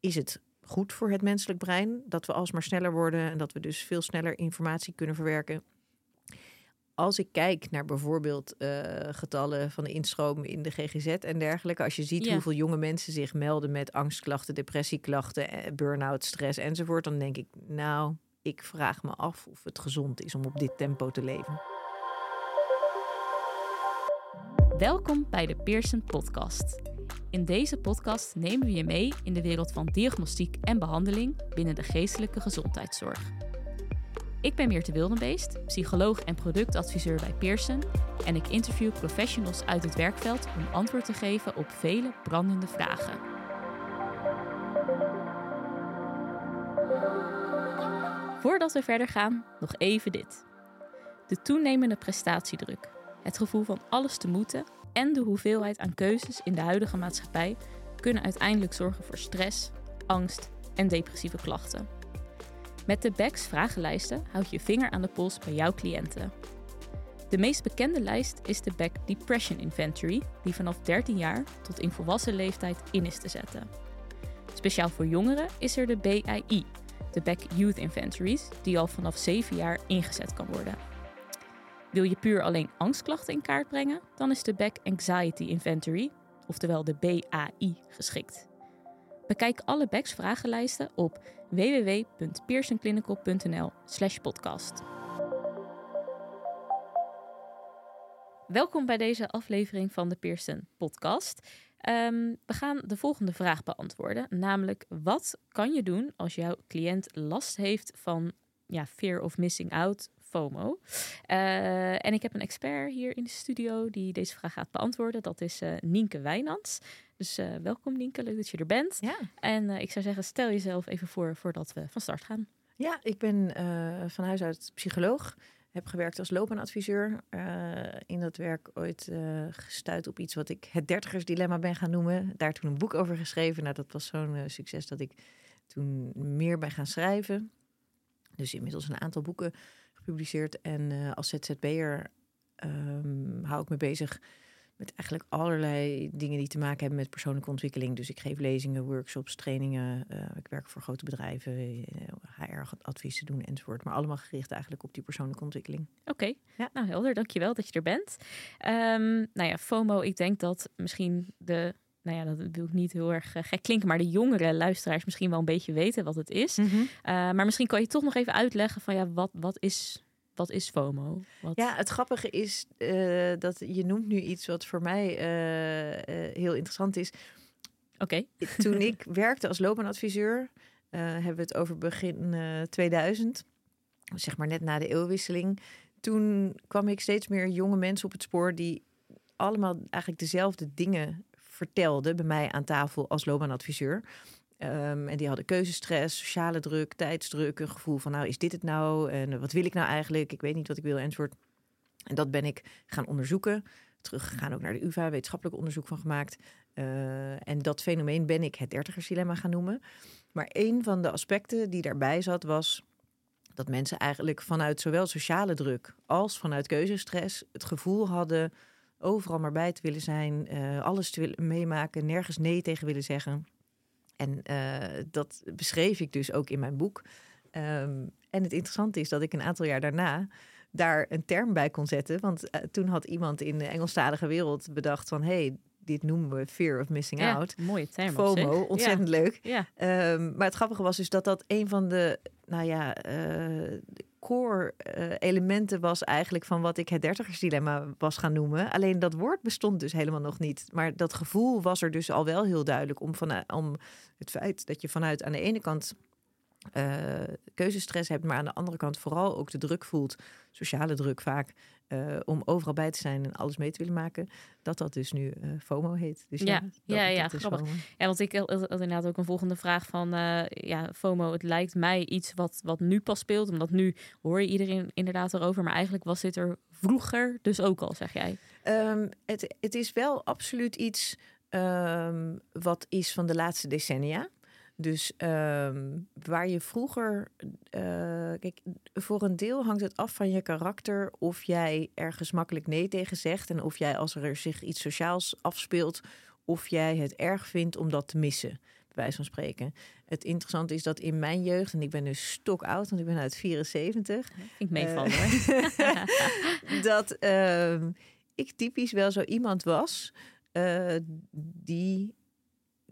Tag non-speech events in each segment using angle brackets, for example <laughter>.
is het goed voor het menselijk brein dat we alsmaar sneller worden en dat we dus veel sneller informatie kunnen verwerken? Als ik kijk naar bijvoorbeeld uh, getallen van de instroom in de GGZ en dergelijke, als je ziet hoeveel jonge mensen zich melden met angstklachten, depressieklachten, eh, burn-out, stress enzovoort, dan denk ik, nou, ik vraag me af of het gezond is om op dit tempo te leven. Welkom bij de Pearson Podcast. In deze podcast nemen we je mee in de wereld van diagnostiek en behandeling binnen de geestelijke gezondheidszorg. Ik ben Meerte Wildenbeest, psycholoog en productadviseur bij Pearson en ik interview professionals uit het werkveld om antwoord te geven op vele brandende vragen. Voordat we verder gaan, nog even dit. De toenemende prestatiedruk, het gevoel van alles te moeten en de hoeveelheid aan keuzes in de huidige maatschappij kunnen uiteindelijk zorgen voor stress, angst en depressieve klachten. Met de BEX vragenlijsten houd je vinger aan de pols bij jouw cliënten. De meest bekende lijst is de Beck Depression Inventory, die vanaf 13 jaar tot in volwassen leeftijd in is te zetten. Speciaal voor jongeren is er de BII, de Beck Youth Inventories, die al vanaf 7 jaar ingezet kan worden. Wil je puur alleen angstklachten in kaart brengen, dan is de Beck Anxiety Inventory, oftewel de BAI, geschikt. Bekijk alle Becks vragenlijsten op www.pearsonclinical.nl/podcast. Welkom bij deze aflevering van de Pearson Podcast. Um, we gaan de volgende vraag beantwoorden, namelijk wat kan je doen als jouw cliënt last heeft van ja, fear of missing out, FOMO. Uh, en ik heb een expert hier in de studio die deze vraag gaat beantwoorden. Dat is uh, Nienke Wijnands. Dus uh, welkom Nienke, leuk dat je er bent. Ja. En ik zou zeggen, stel jezelf even voor voordat we van start gaan. Ja, ik ben van huis uit psycholoog. Heb gewerkt als loopbaanadviseur. in dat werk ooit gestuurd op iets wat ik het dertigersdilemma ben gaan noemen. Daar toen een boek over geschreven. Nou, dat was zo'n succes dat ik toen meer ben gaan schrijven. Dus inmiddels een aantal boeken gepubliceerd. En uh, als ZZP'er um, hou ik me bezig met eigenlijk allerlei dingen die te maken hebben met persoonlijke ontwikkeling. Dus ik geef lezingen, workshops, trainingen. Uh, ik werk voor grote bedrijven, HR-adviezen doen enzovoort. Maar allemaal gericht eigenlijk op die persoonlijke ontwikkeling. Oké, ja. nou helder. Dankjewel dat je er bent. Um, nou ja, FOMO, ik denk dat misschien de nou ja, dat wil ik niet heel erg eh, gek klinken, maar de jongere luisteraars misschien wel een beetje weten wat het is. Mhm. Eh, maar misschien kan je toch nog even uitleggen van ja, wat, wat is wat is FOMO? Wat... Ja, het grappige is uh, dat je noemt nu iets wat voor mij heel interessant is. Oké. <laughs> Toen ik werkte als loopbaanadviseur, hebben we het over begin 2000, zeg maar net na de eeuwwisseling. Toen kwam ik steeds meer jonge mensen op het spoor die allemaal eigenlijk dezelfde dingen vertelde bij mij aan tafel als loopbaanadviseur. Um, en die hadden keuzestress, sociale druk, tijdsdruk, een gevoel van nou is dit het nou en wat wil ik nou eigenlijk? Ik weet niet wat ik wil enzovoort. En dat ben ik gaan onderzoeken. Teruggegaan ook naar de UvA, wetenschappelijk onderzoek van gemaakt. Uh, en dat fenomeen ben ik het dertigersdilemma gaan noemen. Maar een van de aspecten die daarbij zat was dat mensen eigenlijk vanuit zowel sociale druk als vanuit keuzestress het gevoel hadden overal maar bij te willen zijn, uh, alles te willen meemaken, nergens nee tegen willen zeggen. En uh, dat beschreef ik dus ook in mijn boek. Um, en het interessante is dat ik een aantal jaar daarna daar een term bij kon zetten. Want uh, toen had iemand in de Engelstalige wereld bedacht van... hey, dit noemen we fear of missing ja, out. Mooie term. FOMO, ontzettend ja. leuk. Ja. Um, maar het grappige was dus dat dat een van de, nou ja, uh, core uh, elementen was eigenlijk van wat ik het dertigersdilemma was gaan noemen. Alleen dat woord bestond dus helemaal nog niet. Maar dat gevoel was er dus al wel heel duidelijk om, van, om het feit dat je vanuit aan de ene kant uh, keuzestress hebt, maar aan de andere kant vooral ook de druk voelt, sociale druk vaak, uh, om overal bij te zijn en alles mee te willen maken, dat dat dus nu uh, FOMO heet. Dus ja, ja, ja, ja grappig. Ja, want ik had inderdaad ook een volgende vraag van, ja, FOMO, het lijkt mij iets wat, wat nu pas speelt, omdat nu hoor je iedereen inderdaad erover, maar eigenlijk was dit er vroeger dus ook al, zeg jij? Um, het, het is wel absoluut iets um, wat is van de laatste decennia. Dus um, waar je vroeger. Uh, kijk, voor een deel hangt het af van je karakter. Of jij ergens makkelijk nee tegen zegt. En of jij, als er zich iets sociaals afspeelt. of jij het erg vindt om dat te missen. bij wijze van spreken. Het interessante is dat in mijn jeugd, en ik ben dus stok oud, want ik ben uit 74. Ik meevallen Eh, hoor. <laughs> dat ehm, ik typisch wel zo iemand was eh, die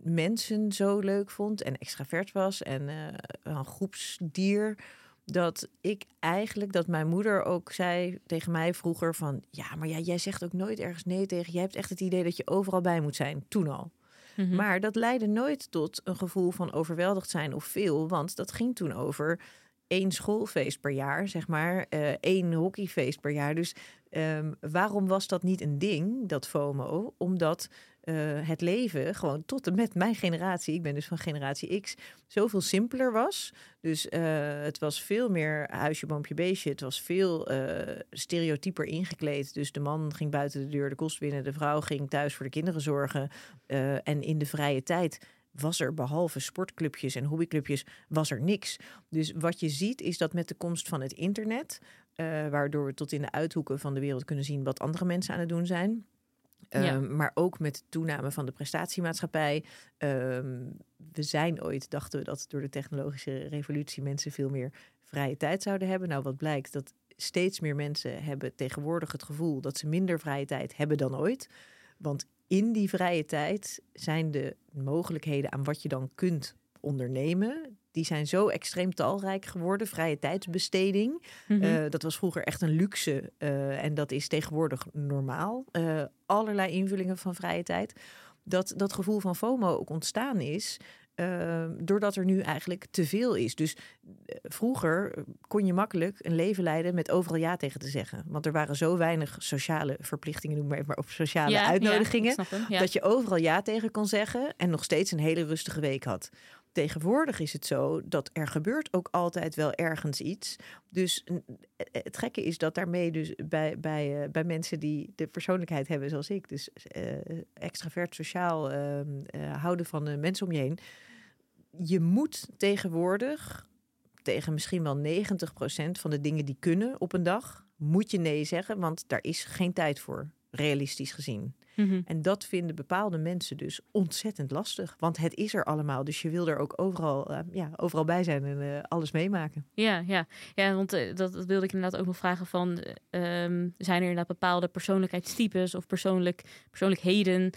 mensen zo leuk vond en extravert was en eh, een groepsdier. Dat ik eigenlijk, dat mijn moeder ook zei tegen mij vroeger van... ja, maar ja, jij zegt ook nooit ergens nee tegen. Jij hebt echt het idee dat je overal bij moet zijn, toen al. Mhm. Maar dat leidde nooit tot een gevoel van overweldigd zijn of veel. Want dat ging toen over één schoolfeest per jaar, zeg maar. eh één hockeyfeest per jaar. Dus ehm, waarom was dat niet een ding, dat FOMO? Omdat eh, het leven gewoon tot en met mijn generatie, ik ben dus van generatie X, zoveel simpeler was. Dus eh, het was veel meer huisje, boompje, beestje. Het was veel eh, stereotyper ingekleed. Dus de man ging buiten de deur de kost binnen. De vrouw ging thuis voor de kinderen zorgen. En in de vrije tijd was er behalve sportclubjes en hobbyclubjes, was er niks. Dus wat je ziet is dat met de komst van het internet, waardoor we tot in de uithoeken van de wereld kunnen zien wat andere mensen aan het doen zijn. Ehm, maar ook met toename van de prestatiemaatschappij. Ehm, we zijn ooit, dachten we dat door de technologische revolutie mensen veel meer vrije tijd zouden hebben. Nou, wat blijkt dat steeds meer mensen hebben tegenwoordig het gevoel dat ze minder vrije tijd hebben dan ooit. Want in die vrije tijd zijn de mogelijkheden aan wat je dan kunt ondernemen. Die zijn zo extreem talrijk geworden. Vrije tijdsbesteding. Mhm. Eh, dat was vroeger echt een luxe eh, en dat is tegenwoordig normaal. Eh, allerlei invullingen van vrije tijd. Dat dat gevoel van FOMO ook ontstaan is. doordat er nu eigenlijk te veel is. Dus vroeger kon je makkelijk een leven leiden met overal ja tegen te zeggen. Want er waren zo weinig sociale verplichtingen, noem maar even maar, of sociale Ja, uitnodigingen. hem, ja. Dat je overal ja tegen kon zeggen en nog steeds een hele rustige week had. Tegenwoordig is het zo dat er gebeurt ook altijd wel ergens iets. Dus n- het gekke is dat daarmee dus bij, bij, eh, bij mensen die de persoonlijkheid hebben zoals ik, dus eh, extravert, sociaal, ehm, eh, houden van de mensen om je heen. Je moet tegenwoordig tegen misschien wel 90% van de dingen die kunnen op een dag, moet je nee zeggen, want daar is geen tijd voor, realistisch gezien. Mhm. En dat vinden bepaalde mensen dus ontzettend lastig. Want het is er allemaal. Dus je wil er ook overal, eh, ja, overal bij zijn en eh, alles meemaken. Ja, ja. ja want eh, dat, dat wilde ik inderdaad ook nog vragen van... eh, ehm, zijn er inderdaad bepaalde persoonlijkheidstypes of persoonlijk, persoonlijkheden...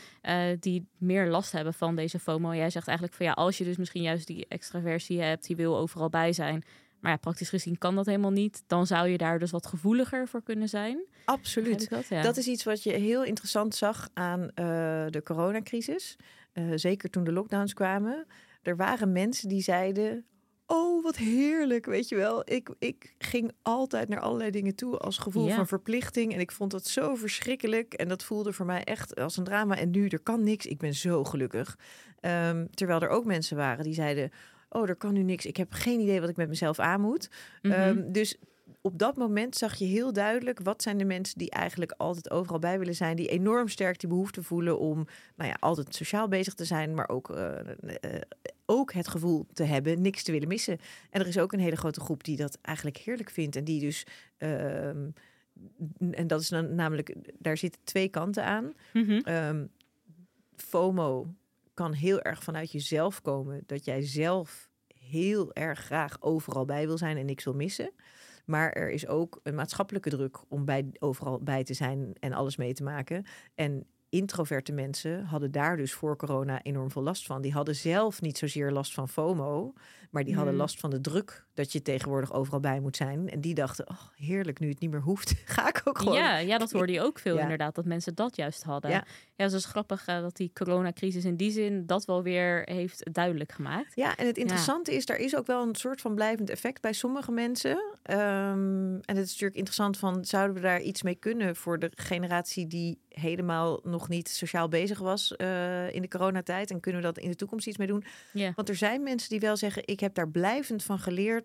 die meer last hebben van deze FOMO? Jij zegt eigenlijk van ja, als je dus misschien juist die extraversie hebt... die wil overal bij zijn... Maar ja, praktisch gezien kan dat helemaal niet. Dan zou je daar dus wat gevoeliger voor kunnen zijn. Absoluut. dat? Ja. Dat is iets wat je heel interessant zag aan eh, de coronacrisis. Eh, zeker toen de lockdowns kwamen. Er waren mensen die zeiden... Oh, wat heerlijk, weet je wel. Ik, ik ging altijd naar allerlei dingen toe als gevoel Ja. van verplichting. En ik vond dat zo verschrikkelijk. En dat voelde voor mij echt als een drama. En nu, er kan niks. Ik ben zo gelukkig. Ehm, terwijl er ook mensen waren die zeiden... Oh, er kan nu niks. Ik heb geen idee wat ik met mezelf aan moet. Mhm. Ehm, dus op dat moment zag je heel duidelijk wat zijn de mensen die eigenlijk altijd overal bij willen zijn, die enorm sterk die behoefte voelen om, nou ja, altijd sociaal bezig te zijn, maar ook, eh, eh, ook het gevoel te hebben niks te willen missen. En er is ook een hele grote groep die dat eigenlijk heerlijk vindt en die dus, ehm, en dat is dan namelijk, daar zitten twee kanten aan. Ehm, FOMO kan heel erg vanuit jezelf komen. Dat jij zelf heel erg graag overal bij wil zijn en niks wil missen. Maar er is ook een maatschappelijke druk om bij, overal bij te zijn en alles mee te maken. En introverte mensen hadden daar dus voor corona enorm veel last van. Die hadden zelf niet zozeer last van FOMO, maar die hadden Hmm. last van de druk dat je tegenwoordig overal bij moet zijn. En die dachten, oh, heerlijk, nu het niet meer hoeft, <laughs> ga ik ook gewoon. Ja, ja, dat hoorde je ook veel <laughs> Ja. inderdaad, dat mensen dat juist hadden. Ja. Ja, het is grappig eh, dat die coronacrisis in die zin dat wel weer heeft duidelijk gemaakt. Ja, en het interessante is, daar is ook wel een soort van blijvend effect bij sommige mensen. Ehm, en het is natuurlijk interessant van, zouden we daar iets mee kunnen voor de generatie die helemaal nog niet sociaal bezig was eh, in de coronatijd? En kunnen we dat in de toekomst iets mee doen? Ja. Want er zijn mensen die wel zeggen, ik heb daar blijvend van geleerd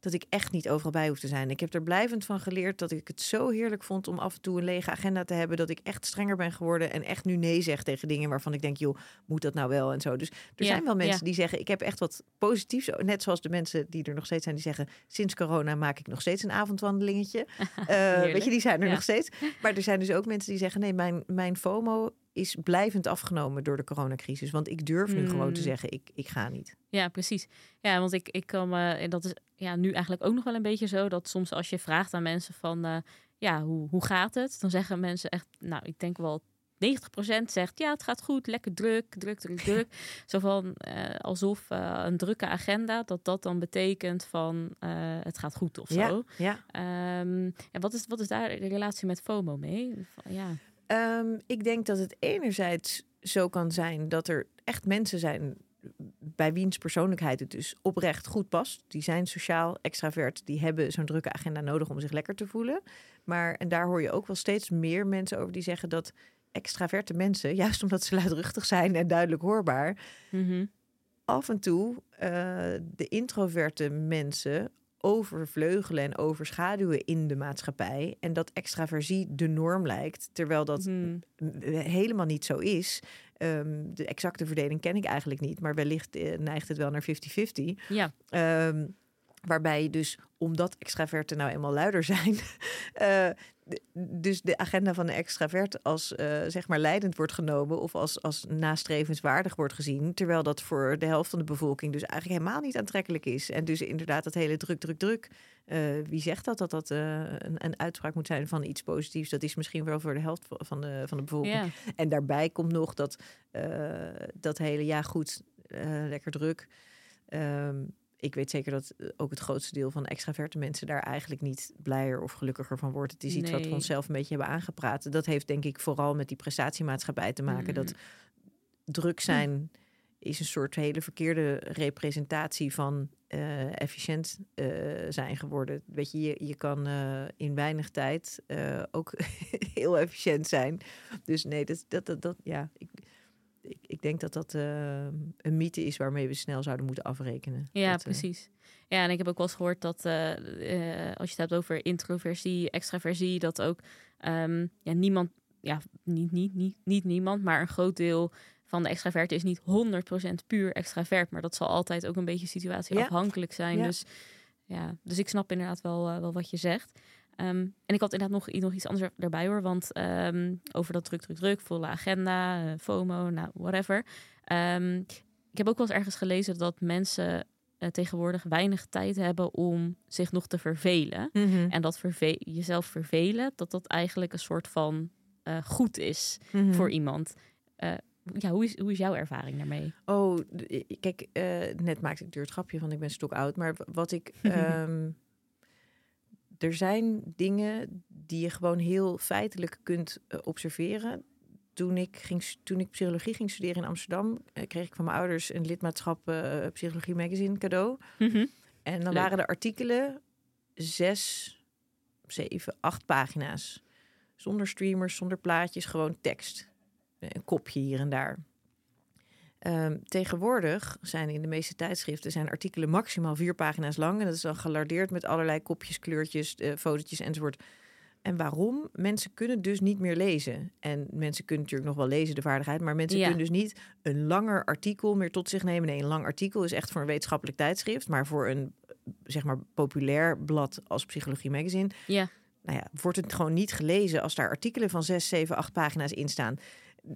dat ik echt niet overal bij hoef te zijn. Ik heb er blijvend van geleerd dat ik het zo heerlijk vond om af en toe een lege agenda te hebben, dat ik echt strenger ben geworden en echt nu nee zeg tegen dingen waarvan ik denk, joh, moet dat nou wel en zo. Dus er Ja, zijn wel mensen ja. die zeggen, ik heb echt wat positiefs, net zoals de mensen die er nog steeds zijn, die zeggen, sinds corona maak ik nog steeds een avondwandelingetje. <laughs> Eh, weet je, die zijn er Ja. nog steeds. Maar er zijn dus ook mensen die zeggen, nee, mijn, mijn FOMO is blijvend afgenomen door de coronacrisis. Want ik durf nu gewoon te Hmm. zeggen, ik, ik ga niet. Ja, precies. Ja, want ik, ik kan me, en dat is ja, nu eigenlijk ook nog wel een beetje zo, dat soms als je vraagt aan mensen van, eh, ja, hoe, hoe gaat het? Dan zeggen mensen echt, nou, ik denk wel 90% zegt, ja, het gaat goed, lekker druk, druk, druk, <laughs> druk. Zo van, eh, alsof eh, een drukke agenda, dat dat dan betekent van, het gaat goed of Ja, zo. ja. Ehm, en wat is, wat is daar de relatie met FOMO mee? Ja. Ehm, ik denk dat het enerzijds zo kan zijn dat er echt mensen zijn bij wiens persoonlijkheid het dus oprecht goed past. Die zijn sociaal extravert, die hebben zo'n drukke agenda nodig om zich lekker te voelen. Maar, en daar hoor je ook wel steeds meer mensen over die zeggen dat extraverte mensen, <laughs> juist omdat ze luidruchtig zijn en duidelijk hoorbaar, Mhm. af en toe eh, de introverte mensen overvleugelen en overschaduwen in de maatschappij. En dat extraversie de norm lijkt, terwijl dat Mhm. helemaal niet zo is. Ehm, de exacte verdeling ken ik eigenlijk niet, maar wellicht eh, neigt het wel naar 50-50. Ja, Ehm, waarbij je dus, omdat extraverten nou eenmaal luider zijn, <laughs> eh, dus de agenda van de extravert als eh, zeg maar leidend wordt genomen of als, als nastrevenswaardig wordt gezien, terwijl dat voor de helft van de bevolking dus eigenlijk helemaal niet aantrekkelijk is. En dus inderdaad dat hele druk, druk, druk. eh, wie zegt dat dat dat een, een uitspraak moet zijn van iets positiefs? Dat is misschien wel voor de helft van de, van de bevolking. En daarbij komt nog dat, dat hele ja goed, lekker druk. Ehm, ik weet zeker dat eh, ook het grootste deel van extraverte mensen daar eigenlijk niet blijer of gelukkiger van wordt. Het is iets wat we onszelf een beetje hebben aangepraat. Dat heeft denk ik vooral met die prestatiemaatschappij te maken. Dat Mm. druk zijn is een soort hele verkeerde representatie van eh, efficiënt eh, zijn geworden. Weet je, je, je kan in weinig tijd ook <laughs> heel efficiënt zijn. Dus nee, dat, dat, dat, dat ja, ik, ik, ik denk dat dat eh, een mythe is waarmee we snel zouden moeten afrekenen. Ja, Dat, eh, precies. Ja, en ik heb ook wel eens gehoord dat eh, als je het hebt over introversie, extraversie, dat ook ehm, ja, niemand, ja, niet, niet, niet, niet niemand, maar een groot deel van de extraverten is niet 100% puur extravert, maar dat zal altijd ook een beetje situatieafhankelijk zijn. Ja. Dus ja, dus ik snap inderdaad wel, wel wat je zegt. Ehm, en ik had inderdaad nog, nog iets anders erbij hoor, want ehm, over dat druk, druk, druk, volle agenda, eh, FOMO, nou, whatever. Ehm, ik heb ook wel eens ergens gelezen dat mensen eh, tegenwoordig weinig tijd hebben om zich nog te vervelen. mhm, En dat verve jezelf vervelen, dat dat eigenlijk een soort van eh, goed is mhm. voor iemand. Ja, hoe is, hoe is jouw ervaring daarmee? Oh, kijk, net maakte ik duur het grapje van ik ben stokoud. Maar wat ik... <laughs> er zijn dingen die je gewoon heel feitelijk kunt eh, observeren. Toen ik, ging, toen ik psychologie ging studeren in Amsterdam... eh, kreeg ik van mijn ouders een lidmaatschap eh, Psychologie Magazine cadeau. En dan Leuk. waren de artikelen zes, zeven, acht pagina's. Zonder streamers, zonder plaatjes, gewoon tekst. Een kopje hier en daar. Ehm, tegenwoordig zijn in de meeste tijdschriften zijn artikelen maximaal vier pagina's lang. En dat is dan gelardeerd met allerlei kopjes, kleurtjes, eh, fotootjes enzovoort. En waarom? Mensen kunnen dus niet meer lezen. En mensen kunnen natuurlijk nog wel lezen, de vaardigheid. Maar mensen Ja. kunnen dus niet een langer artikel meer tot zich nemen. Nee, een lang artikel is echt voor een wetenschappelijk tijdschrift. Maar voor een, eh, zeg maar, populair blad als Psychologie Magazine... Ja, nou ja, wordt het gewoon niet gelezen als daar artikelen van zes, zeven, acht pagina's in staan.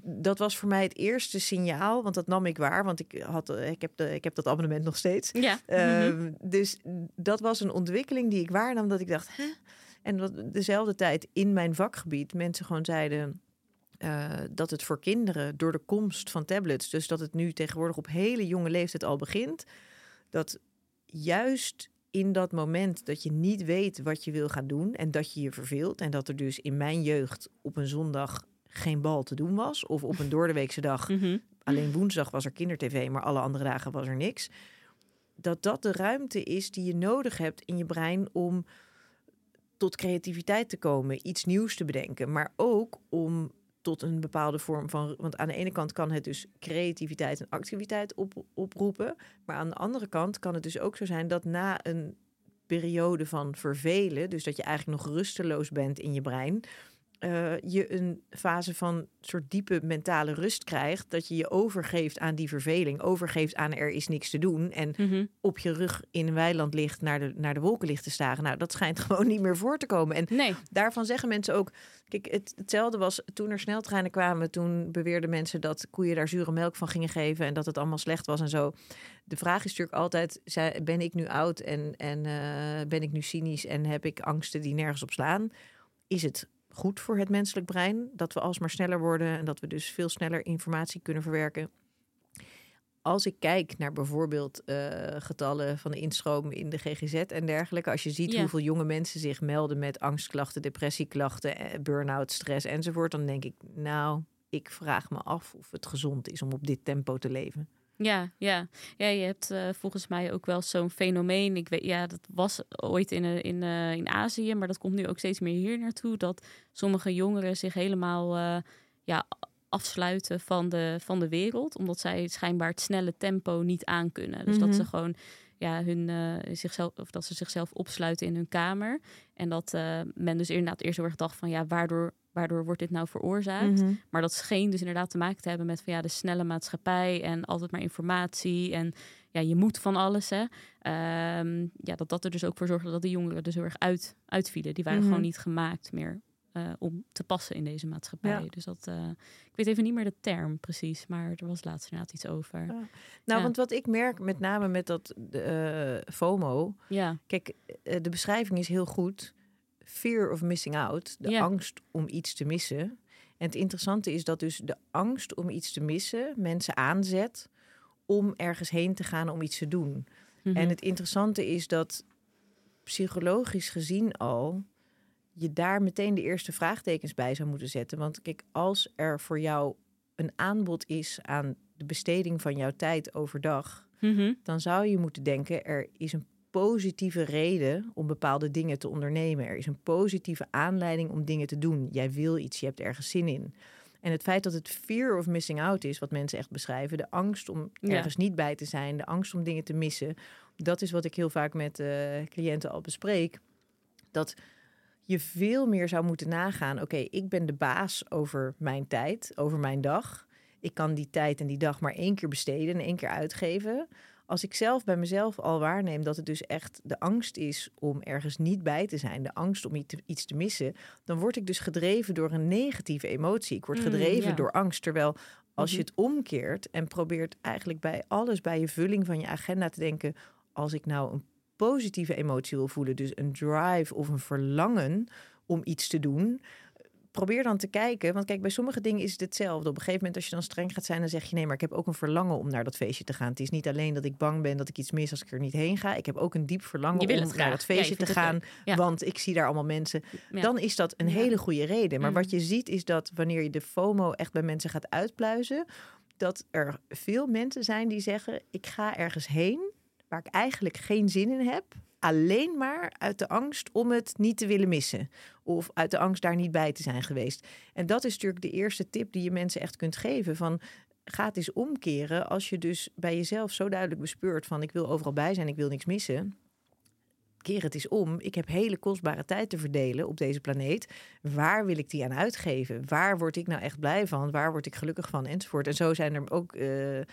Dat was voor mij het eerste signaal, want dat nam ik waar, want ik, had, eh, ik, heb, de, ik heb dat abonnement nog steeds. ja. Mhm. Ehm, dus dat was een ontwikkeling die ik waarnam dat ik dacht, hè? En dat dezelfde tijd in mijn vakgebied mensen gewoon zeiden eh, dat het voor kinderen door de komst van tablets, dus dat het nu tegenwoordig op hele jonge leeftijd al begint, dat juist in dat moment dat je niet weet wat je wil gaan doen en dat je je verveelt en dat er dus in mijn jeugd op een zondag geen bal te doen was of op een doordeweekse dag Mhm. Alleen woensdag was er kindertv, maar alle andere dagen was er niks. Dat dat de ruimte is die je nodig hebt in je brein om tot creativiteit te komen, iets nieuws te bedenken, maar ook om tot een bepaalde vorm van. Want aan de ene kant kan het dus creativiteit en activiteit op, oproepen, maar aan de andere kant kan het dus ook zo zijn dat na een periode van vervelen, dus dat je eigenlijk nog rusteloos bent in je brein, eh, je een fase van soort diepe mentale rust krijgt. Dat je je overgeeft aan die verveling. Overgeeft aan er is niks te doen. En Mhm. op je rug in een weiland ligt naar de, naar de wolken ligt te staren. Nou, dat schijnt <laughs> gewoon niet meer voor te komen. En Nee. daarvan zeggen mensen ook... Kijk, het, hetzelfde was toen er sneltreinen kwamen. Toen beweerden mensen dat koeien daar zure melk van gingen geven... en dat het allemaal slecht was en zo. De vraag is natuurlijk altijd... ben ik nu oud en, en eh, ben ik nu cynisch... en heb ik angsten die nergens op slaan? Is het goed voor het menselijk brein dat we alsmaar sneller worden... en dat we dus veel sneller informatie kunnen verwerken? Als ik kijk naar bijvoorbeeld eh, getallen van de instroom in de GGZ en dergelijke, als je ziet Ja. hoeveel jonge mensen zich melden met angstklachten, depressieklachten, eh, burn-out, stress enzovoort, dan denk ik, nou, ik vraag me af of het gezond is om op dit tempo te leven. Ja, ja. ja, je hebt eh, volgens mij ook wel zo'n fenomeen. Ik weet, ja, dat was ooit in, eh, in, eh, in Azië, maar dat komt nu ook steeds meer hier naartoe. Dat sommige jongeren zich helemaal ja, afsluiten van de, van de wereld, omdat zij schijnbaar het snelle tempo niet aankunnen. Dus dat Mhm. ze gewoon ja, hun, zichzelf, of dat ze zichzelf opsluiten in hun kamer. En dat eh, men dus inderdaad eerst heel erg dacht van ja, waardoor, waardoor wordt dit nou veroorzaakt? Mhm. Maar dat scheen dus inderdaad te maken te hebben met van ja, de snelle maatschappij en altijd maar informatie en ja, je moet van alles. Hè. Ehm, ja, dat dat er dus ook voor zorgde dat de jongeren dus heel erg uit, uitvielen. Die waren Mhm. gewoon niet gemaakt meer eh, om te passen in deze maatschappij. Ja. Dus dat, eh, ik weet even niet meer de term precies, maar er was laatst inderdaad iets over. Ja. Nou, Ja. want wat ik merk met name met dat eh, FOMO, Ja, kijk, de beschrijving is heel goed. Fear of missing out, de Ja. angst om iets te missen. En het interessante is dat dus de angst om iets te missen mensen aanzet om ergens heen te gaan om iets te doen. Mhm. En het interessante is dat psychologisch gezien al je daar meteen de eerste vraagtekens bij zou moeten zetten. Want kijk, als er voor jou een aanbod is aan de besteding van jouw tijd overdag, Mhm. dan zou je moeten denken: er is een positieve reden om bepaalde dingen te ondernemen. Er is een positieve aanleiding om dingen te doen. Jij wil iets, je hebt ergens zin in. En het feit dat het fear of missing out is, wat mensen echt beschrijven, de angst om Ja. ergens niet bij te zijn, de angst om dingen te missen, dat is wat ik heel vaak met eh, cliënten al bespreek. Dat je veel meer zou moeten nagaan: oké, ik ben de baas over mijn tijd, over mijn dag. Ik kan die tijd en die dag maar één keer besteden en één keer uitgeven. Als ik zelf bij mezelf al waarneem dat het dus echt de angst is om ergens niet bij te zijn, de angst om iets te, missen, dan word ik dus gedreven door een negatieve emotie. Ik word Mm, gedreven ja. door angst. Terwijl als je Mhm. het omkeert en probeert eigenlijk bij alles, bij je vulling van je agenda te denken, als ik nou een positieve emotie wil voelen, dus een drive of een verlangen om iets te doen, probeer dan te kijken. Want kijk, bij sommige dingen is het hetzelfde. Op een gegeven moment, als je dan streng gaat zijn, dan zeg je nee, maar ik heb ook een verlangen om naar dat feestje te gaan. Het is niet alleen dat ik bang ben dat ik iets mis als ik er niet heen ga. Ik heb ook een diep verlangen om naar dat Ja, feestje te gaan. Ja. Want ik zie daar allemaal mensen. Ja. Dan is dat een hele goede reden. Maar Mm. wat je ziet is dat wanneer je de FOMO echt bij mensen gaat uitpluizen, dat er veel mensen zijn die zeggen: ik ga ergens heen waar ik eigenlijk geen zin in heb. Alleen maar uit de angst om het niet te willen missen. Of uit de angst daar niet bij te zijn geweest. En dat is natuurlijk de eerste tip die je mensen echt kunt geven. Van ga het eens omkeren als je dus bij jezelf zo duidelijk bespeurt van ik wil overal bij zijn, ik wil niks missen. Keer het eens om. Ik heb hele kostbare tijd te verdelen op deze planeet. Waar wil ik die aan uitgeven? Waar word ik nou echt blij van? Waar word ik gelukkig van? Enzovoort. En zo zijn er ook eh, eh,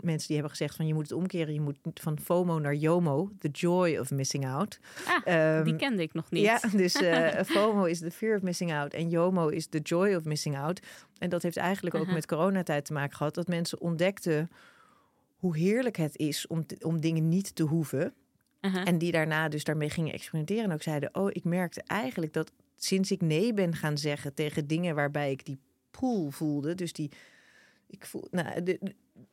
mensen die hebben gezegd van je moet het omkeren. Je moet van FOMO naar YOMO. The joy of missing out. Ah, Ehm, die kende ik nog niet. ja, dus eh, <laughs> FOMO is the fear of missing out en YOMO is the joy of missing out. En dat heeft eigenlijk ook met coronatijd te maken gehad. Dat mensen ontdekten hoe heerlijk het is om, te- om dingen niet te hoeven. Aha. En die daarna dus daarmee gingen experimenteren. En ook zeiden, oh, ik merkte eigenlijk dat sinds ik nee ben gaan zeggen tegen dingen waarbij ik die pool voelde. Dus die, ik voel, nou, de,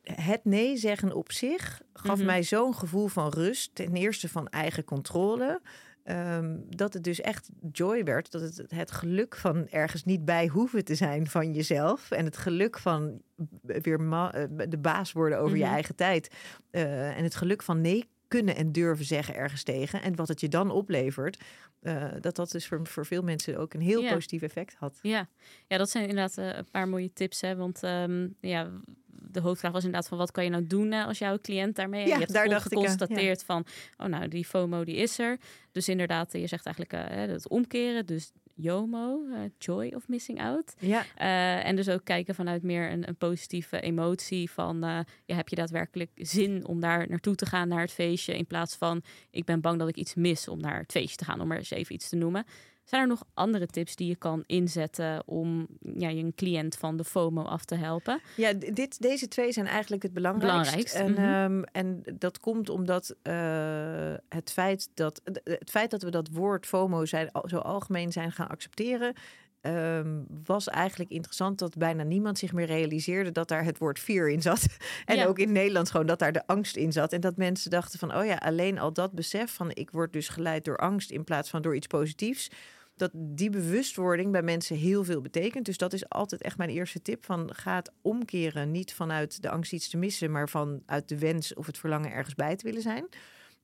het nee zeggen op zich gaf Mhm. mij zo'n gevoel van rust. Ten eerste van eigen controle. ehm, dat het dus echt joy werd. Dat het het geluk van ergens niet bij hoeven te zijn van jezelf. En het geluk van weer eh, de baas worden over je Mhm. eigen tijd. eh, en het geluk van nee kunnen en durven zeggen ergens tegen. En wat het je dan oplevert. eh, dat dat dus voor, voor veel mensen ook een heel Ja. positief effect had. Ja. ja, dat zijn inderdaad eh, een paar mooie tips. Hè? Want ehm, ja, de hoofdvraag was inderdaad van wat kan je nou doen als jouw cliënt daarmee? Ja, je hebt daar dacht ik, ja. geconstateerd van, oh nou, die FOMO die is er. Dus inderdaad, je zegt eigenlijk eh, het omkeren. Dus JOMO, eh, joy of missing out. Ja, Eh, en dus ook kijken vanuit meer een, een positieve emotie van eh, ja, heb je daadwerkelijk zin om daar naartoe te gaan naar het feestje in plaats van ik ben bang dat ik iets mis om naar het feestje te gaan, om er eens even iets te noemen. Zijn er nog andere tips die je kan inzetten om ja, je een cliënt van de FOMO af te helpen? Ja, dit, deze twee zijn eigenlijk het belangrijkst. Belangrijkst, En, mhm. ehm, en dat komt omdat eh, het, feit dat, het feit dat we dat woord FOMO zijn, zo algemeen zijn gaan accepteren. ehm, was eigenlijk interessant dat bijna niemand zich meer realiseerde dat daar het woord fear in zat. <laughs> en Ja. ook in Nederland gewoon dat daar de angst in zat. En dat mensen dachten van, oh ja, alleen al dat besef van ik word dus geleid door angst in plaats van door iets positiefs dat die bewustwording bij mensen heel veel betekent. Dus dat is altijd echt mijn eerste tip. Van ga het omkeren. Niet vanuit de angst iets te missen, maar vanuit de wens of het verlangen ergens bij te willen zijn.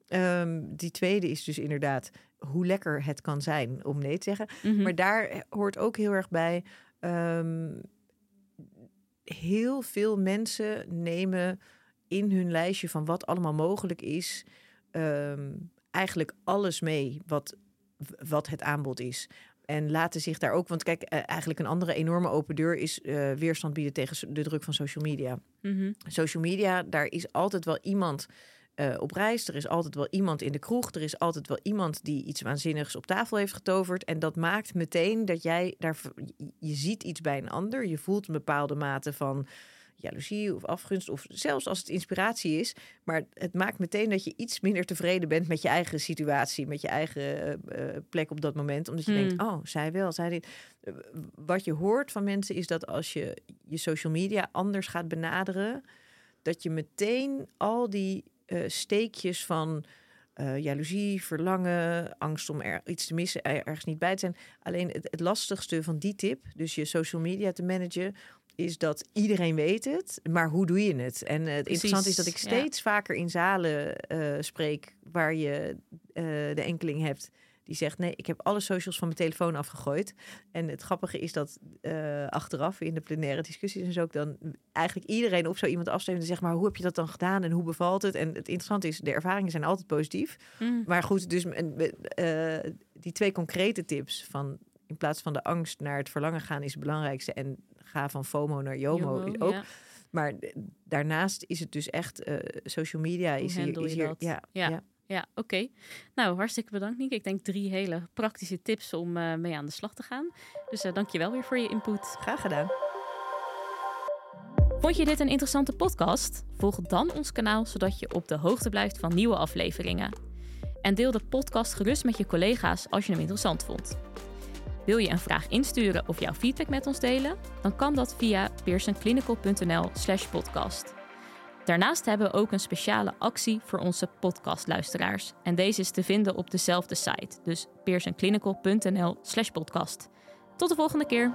Ehm, die tweede is dus inderdaad hoe lekker het kan zijn om nee te zeggen. Mhm. Maar daar hoort ook heel erg bij. ehm, heel veel mensen nemen in hun lijstje van wat allemaal mogelijk is, ehm, eigenlijk alles mee wat, wat het aanbod is. En laten zich daar ook, want kijk, eh, eigenlijk een andere enorme open deur is eh, weerstand bieden tegen de druk van social media. Mhm. Social media, daar is altijd wel iemand eh, op reis. Er is altijd wel iemand in de kroeg. Er is altijd wel iemand die iets waanzinnigs op tafel heeft getoverd. En dat maakt meteen dat jij daar. Je ziet iets bij een ander. Je voelt een bepaalde mate van jaloezie of afgunst. Of zelfs als het inspiratie is. Maar het maakt meteen dat je iets minder tevreden bent met je eigen situatie. Met je eigen eh, eh, plek op dat moment. Omdat je Hmm. denkt, oh, zij wel, zij dit. Eh, Wat je hoort van mensen is dat als je je social media anders gaat benaderen. Dat je meteen al die steekjes van eh, jaloezie, verlangen, angst om er iets te missen, er- ergens niet bij te zijn. Alleen het, het lastigste van die tip, dus je social media te managen, is dat iedereen weet het, maar hoe doe je het? En eh, het interessante is dat ik ja. steeds vaker in zalen eh, spreek waar je eh, de enkeling hebt die zegt: Nee, ik heb alle socials van mijn telefoon afgegooid. En het grappige is dat achteraf in de plenaire discussies en zo ook dan eigenlijk iedereen op zo iemand afstemt en zegt: Maar hoe heb je dat dan gedaan en hoe bevalt het? En het interessante is, de ervaringen zijn altijd positief. Mhm. Maar goed, dus die twee concrete tips van in plaats van de angst naar het verlangen gaan is het belangrijkste. En ga van FOMO naar JOMO ook. ja. Maar daarnaast is het dus echt eh, social media Hoe is hier, is hier ja, Ja. ja. Ja, oké. Nou, hartstikke bedankt, Niek. Ik denk drie hele praktische tips om eh, mee aan de slag te gaan. Dus eh dank je wel weer voor je input. graag gedaan. Vond je dit een interessante podcast? Volg dan ons kanaal zodat je op de hoogte blijft van nieuwe afleveringen. En deel de podcast gerust met je collega's als je hem interessant vond. Wil je een vraag insturen of jouw feedback met ons delen? Dan kan dat via pearsonclinical.nl/slash podcast. Daarnaast hebben we ook een speciale actie voor onze podcastluisteraars. En deze is te vinden op dezelfde site, dus pearsonclinical.nl/slash podcast. Tot de volgende keer!